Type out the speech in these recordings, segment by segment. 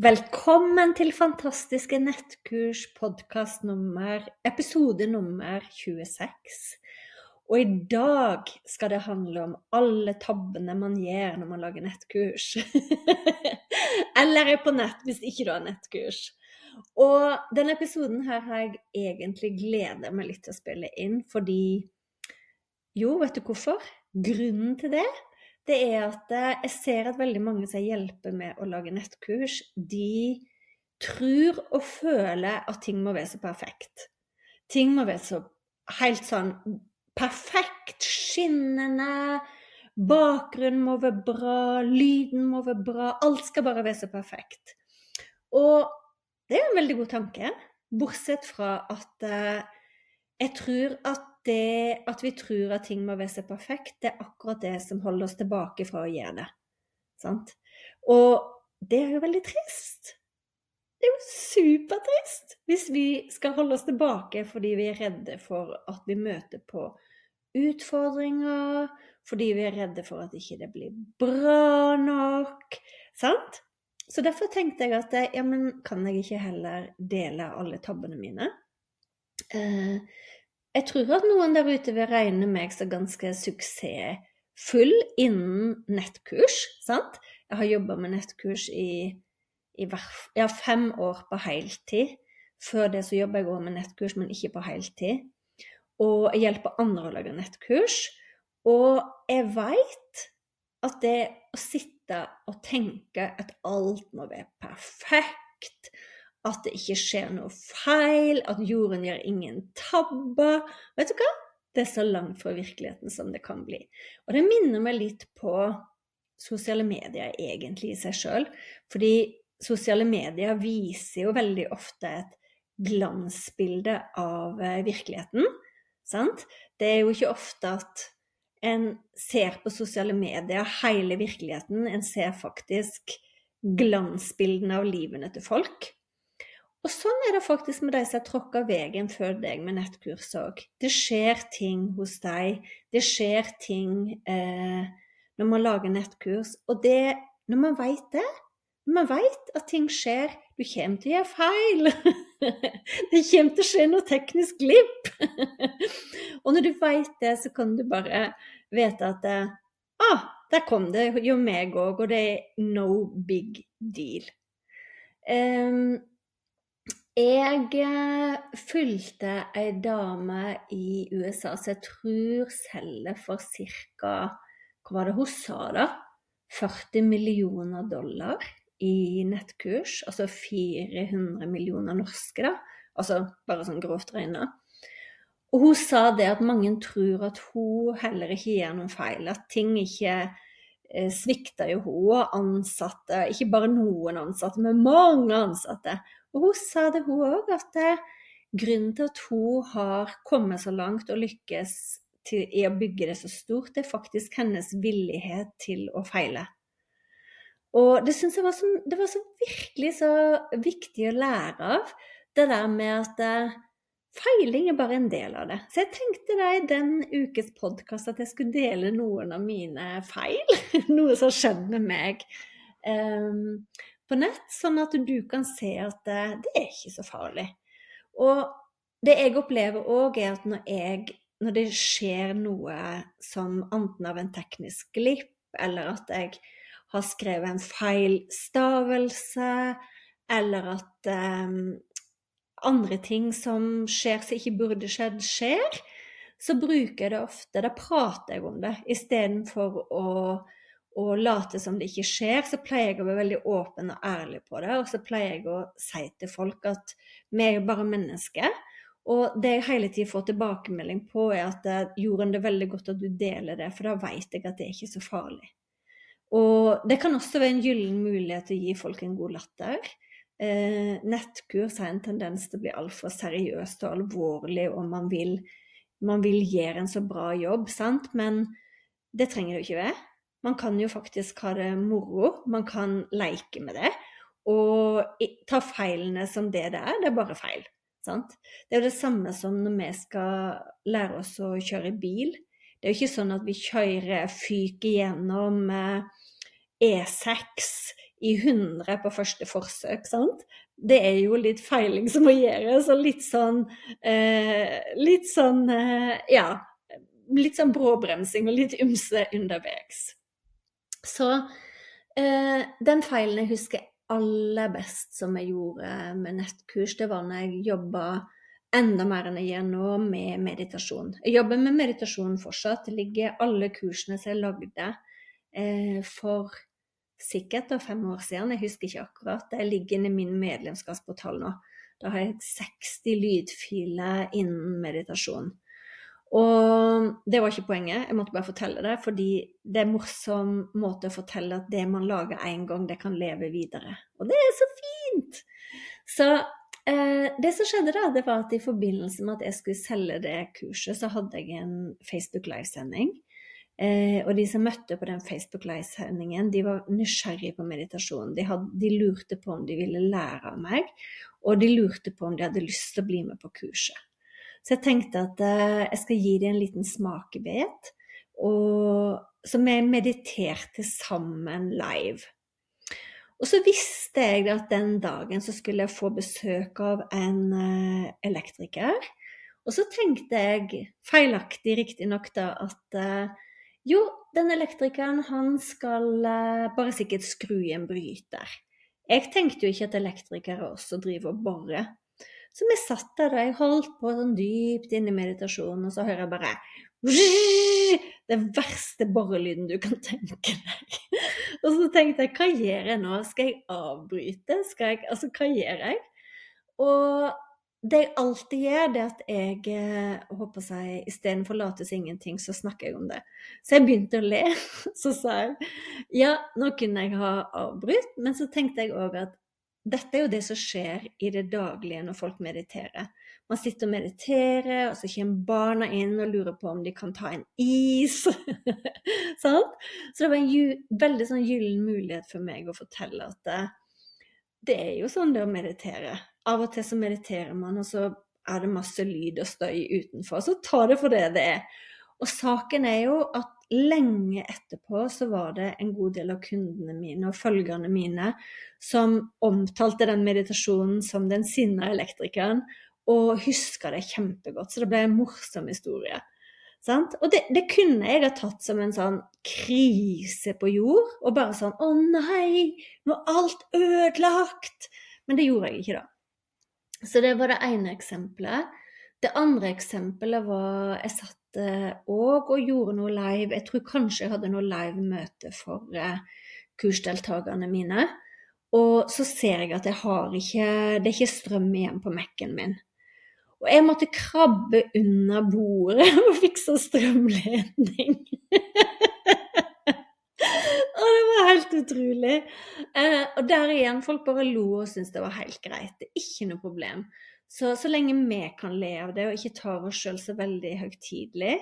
Velkommen til Fantastiske nettkurs podkast nummer episode nummer 26. Og i dag skal det handle om alle tabbene man gjør når man lager nettkurs. Eller er på nett hvis ikke du har nettkurs. Og denne episoden her har jeg egentlig gleda meg litt til å spille inn, fordi Jo, vet du hvorfor? Grunnen til det det er at eh, jeg ser at veldig mange som hjelper med å lage nettkurs, de tror og føler at ting må være så perfekt. Ting må være så helt sånn perfekt, skinnende. Bakgrunnen må være bra, lyden må være bra. Alt skal bare være så perfekt. Og det er en veldig god tanke, bortsett fra at eh, jeg tror at det at vi tror at ting må være så perfekt, det er akkurat det som holder oss tilbake fra å gjøre det. Sant? Og det er jo veldig trist. Det er jo supertrist hvis vi skal holde oss tilbake fordi vi er redde for at vi møter på utfordringer, fordi vi er redde for at ikke det blir bra nok. Sant? Så derfor tenkte jeg at ja, men kan jeg ikke heller dele alle tabbene mine? Eh, jeg tror at noen der ute vil regne meg som ganske suksessfull innen nettkurs. sant? Jeg har jobba med nettkurs i, i ja, fem år på heltid. Før det så jobba jeg òg med nettkurs, men ikke på heltid. Og jeg hjelper andre å lage nettkurs. Og jeg veit at det å sitte og tenke at alt må være perfekt, at det ikke skjer noe feil, at jorden gjør ingen tabber. Vet du hva? Det er så langt fra virkeligheten som det kan bli. Og det minner meg litt på sosiale medier egentlig i seg sjøl. Fordi sosiale medier viser jo veldig ofte et glansbilde av eh, virkeligheten. Sant? Det er jo ikke ofte at en ser på sosiale medier hele virkeligheten. En ser faktisk glansbildene av livene til folk. Og sånn er det faktisk med de som har tråkka veien før deg med nettkurs òg. Det skjer ting hos deg. Det skjer ting eh, når man lager nettkurs. Og det, når man veit det, når man veit at ting skjer Du kommer til å gjøre feil. det kommer til å skje noe teknisk glipp. og når du veit det, så kan du bare vite at ah, der kom det jo meg òg, og det er no big deal. Um, jeg eh, fulgte ei dame i USA som jeg tror selger for ca. Hva var det hun sa, da? 40 millioner dollar i nettkurs. Altså 400 millioner norske, da. Altså bare sånn grovt regna. Og hun sa det at mange tror at hun heller ikke gjør noen feil. At ting ikke eh, svikter jo hun og ansatte. Ikke bare noen ansatte, men mange ansatte. Og hun sa det, hun òg, at det, grunnen til at hun har kommet så langt og lykkes til, i å bygge det så stort, det er faktisk hennes villighet til å feile. Og det syns jeg var så, det var så virkelig så viktig å lære av. Det der med at eh, feiling er bare en del av det. Så jeg tenkte da i den ukes podkast at jeg skulle dele noen av mine feil. Noe som har skjedd med meg. Um, på nett, sånn at du kan se at det, det er ikke så farlig. Og det jeg opplever òg, er at når jeg når det skjer noe som enten av en teknisk glipp, eller at jeg har skrevet en feil stavelse, eller at um, andre ting som skjer som ikke burde skjedd, skjer, så bruker jeg det ofte. Da prater jeg om det istedenfor å, å late som det ikke skjer. Så pleier jeg å være veldig åpen og ærlig på det, og så pleier jeg å si til folk at vi er jo bare mennesker. Og det jeg hele tiden får tilbakemelding på, er at det gjorde det veldig godt at du deler det, for da vet jeg at det er ikke så farlig. Og det kan også være en gyllen mulighet til å gi folk en god latter. Eh, nettkurs har en tendens til å bli altfor seriøst og alvorlig, og man vil, man vil, gjøre en så bra jobb, sant? Men det trenger det jo ikke være. Man kan jo faktisk ha det moro. Man kan leke med det. Og ta feilene som det det er. Det er bare feil. Sant? Det er jo det samme som når vi skal lære oss å kjøre bil. Det er jo ikke sånn at vi kjører, fyker gjennom E6 eh, e i 100 på første forsøk, sant? Det er jo litt feiling som må gjøres, og litt sånn eh, Litt sånn eh, Ja. Litt sånn bråbremsing og litt ymse underveis. Så eh, den feilen jeg husker aller best som jeg gjorde med nettkurs, det var når jeg jobba enda mer enn jeg gjør nå med meditasjon. Jeg jobber med meditasjon fortsatt. Det ligger alle kursene som jeg lagde eh, for sikkert da, fem år siden, jeg husker ikke akkurat. Det ligger inne i min medlemskapsportal nå. Da har jeg 60 lydfiler innen meditasjon. Og det var ikke poenget, jeg måtte bare fortelle det, fordi det er en morsom måte å fortelle at det man lager én gang, det kan leve videre. Og det er så fint! Så eh, det som skjedde da, det var at i forbindelse med at jeg skulle selge det kurset, så hadde jeg en Facebook Live-sending. Eh, og de som møtte på den Facebook Live-sendingen, de var nysgjerrige på meditasjon. De, hadde, de, lurte på om de ville lære av meg, og de lurte på om de hadde lyst til å bli med på kurset. Så jeg tenkte at eh, jeg skal gi dem en liten smakebit. Så vi mediterte sammen live. Og så visste jeg at den dagen så skulle jeg få besøk av en eh, elektriker. Og så tenkte jeg, feilaktig riktignok, da, at uh, jo, den elektrikeren han skal bare sikkert skru i en bryter. Jeg tenkte jo ikke at elektrikere også driver og borer. Så vi satt der, og jeg holdt på sånn dypt inn i meditasjonen, og så hører jeg bare Den verste borrelyden du kan tenke deg. Og så tenkte jeg, hva gjør jeg nå? Skal jeg avbryte? Skal jeg, altså, hva gjør jeg? Og det jeg alltid gjør, det at jeg eh, håper seg, istedenfor late som ingenting, så snakker jeg om det. Så jeg begynte å le. Så sa jeg ja, nå kunne jeg ha avbrutt, men så tenkte jeg òg at dette er jo det som skjer i det daglige når folk mediterer. Man sitter og mediterer, og så kommer barna inn og lurer på om de kan ta en is. sånn? Så det var en veldig sånn gyllen mulighet for meg å fortelle at det, det er jo sånn det å meditere av og til så mediterer man, og så er det masse lyd og støy utenfor. Så ta det for det det er. Og saken er jo at lenge etterpå så var det en god del av kundene mine og følgerne mine som omtalte den meditasjonen som den sinna elektrikeren, og huska det kjempegodt. Så det ble en morsom historie. Sant? Og det, det, kunne jeg ha tatt som en sånn krise på jord. Og bare sånn Å nei, nå er alt ødelagt! Men det gjorde jeg ikke, da. Så det var det ene eksempelet. Det andre eksempelet var Jeg satt òg og gjorde noe live. Jeg tror kanskje jeg hadde noe live-møte for eh, kursdeltakerne mine. Og så ser jeg at jeg har ikke Det er ikke strøm igjen på Mac-en min. Og jeg måtte krabbe under bordet og fikse strømledning. og det var helt utrolig. Eh, og der igjen, folk bare lo og syntes det var helt greit. Det er ikke noe problem. Så, så lenge vi kan le av det og ikke tar oss sjøl så veldig høytidelig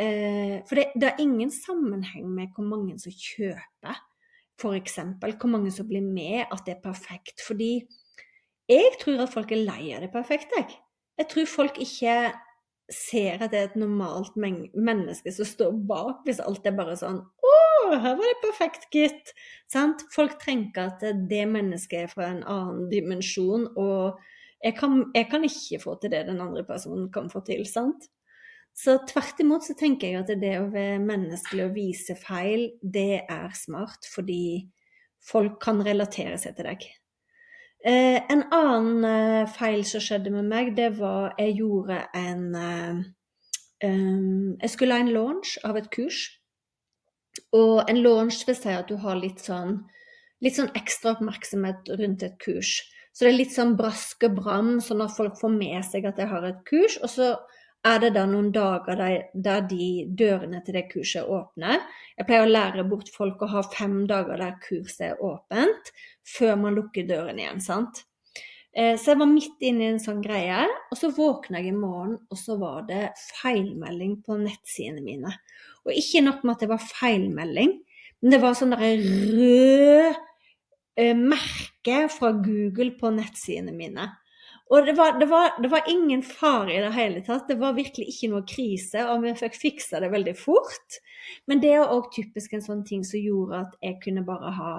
eh, For det, det er ingen sammenheng med hvor mange som kjøper, f.eks. Hvor mange som blir med, at det er perfekt. Fordi jeg tror at folk er lei av det perfekte. Jeg. jeg tror folk ikke ser at det er et normalt menneske som står bak, hvis alt er bare sånn her var det perfekt, gitt. Sant? Folk tenker at det mennesket er fra en annen dimensjon, og jeg kan, jeg kan, ikke få til det den andre personen kan få til. sant? Så tvert imot så tenker jeg at det å være menneskelig og vise feil, det er smart, fordi folk kan relatere seg til deg. Eh, en annen eh, feil som skjedde med meg, det var jeg gjorde en eh, um, Jeg skulle ha en launch av et kurs. Og en launch vil si at du har litt sånn, litt sånn ekstra oppmerksomhet rundt et kurs. Så det er litt sånn brask og bram, sånn at folk får med seg at jeg har et kurs. Og så er det da noen dager der, de dørene til det kurset er åpne. Jeg pleier å lære bort folk å ha fem dager der kurset er åpent, før man lukker døren igjen. sant? Eh, så jeg var midt inne i en sånn greie, og så våkna jeg i morgen, og så var det feilmelding på nettsidene mine. Og ikke nok med at det var feilmelding, men det var sånn derre rød merke fra Google på nettsidene mine. Og det var, det, var, det var, ingen fare i det hele tatt. Det var virkelig ikke noe krise, og vi fikk fiksa det veldig fort. Men det er òg typisk en sånn ting som gjorde at jeg kunne bare ha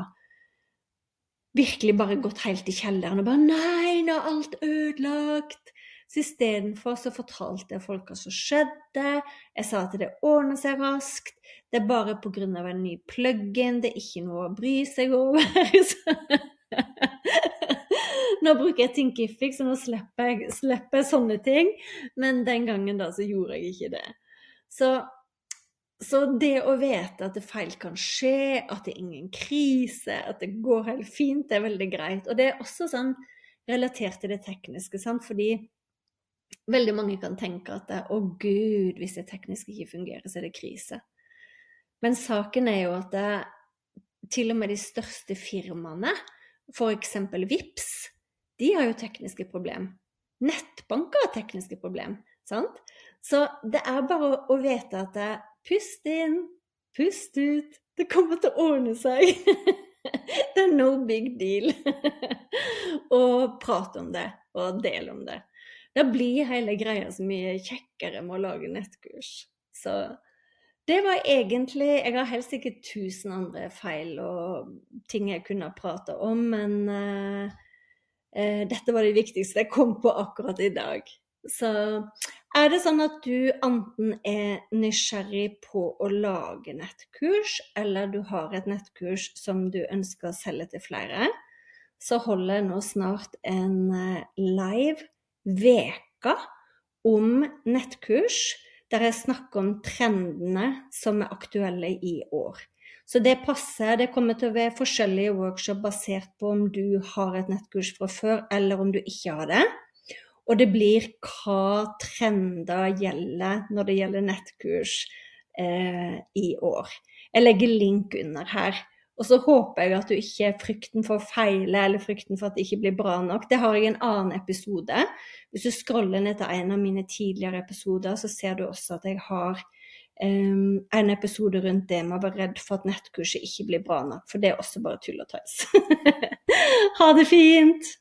virkelig bare gått helt i kjelleren og bare Nei, nå er alt ødelagt. Så istedenfor så fortalte jeg folk hva som skjedde. Jeg sa at det ordner seg raskt. Det er bare pga. en ny plug-in. Det er ikke noe å bry seg over. nå bruker jeg Thinkific, så nå slipper jeg, slipper jeg sånne ting. Men den gangen da så gjorde jeg ikke det. Så så det å vite at det feil kan skje, at det er ingen krise, at det går helt fint, det er veldig greit. Og det er også sånn relatert til det tekniske, sant? fordi veldig mange kan tenke at det, å gud, hvis det teknisk ikke fungerer, så er det krise. Men saken er jo at det, til og med de største firmaene, f.eks. VIPS, de har jo tekniske problem. Nettbanker har tekniske problem. Sant? Så det er bare å vite at det, Pust inn, pust ut. Det kommer til å ordne seg. det er no big deal. og prat om det, og del om det. Da blir hele greia så mye kjekkere med å lage nettkurs. Så det var egentlig Jeg har helst ikke tusen andre feil og ting jeg kunne ha prata om, men uh, uh, dette var det viktigste jeg kom på akkurat i dag. Så er det sånn at du enten er nysgjerrig på å lage nettkurs, eller du har et nettkurs som du ønsker å selge til flere, så holder jeg nå snart en eh, live veka om nettkurs, der jeg snakker om trendene som er aktuelle i år. Så det passer. Det kommer til å være forskjellige workshop basert på om du har et nettkurs fra før, eller om du ikke har det. Og det blir hva trender gjelder når det gjelder nettkurs eh, i år. Jeg legger link under her. Og så håper jeg at du ikke frykten for å feile eller frykten for at det ikke blir bra nok. Det har jeg i en annen episode. Hvis du scroller ned til en av mine tidligere episoder, så ser du også at jeg har um, en episode rundt det med å være redd for at nettkurset ikke blir bra nok. For det er også bare tull og tøys. ha det fint!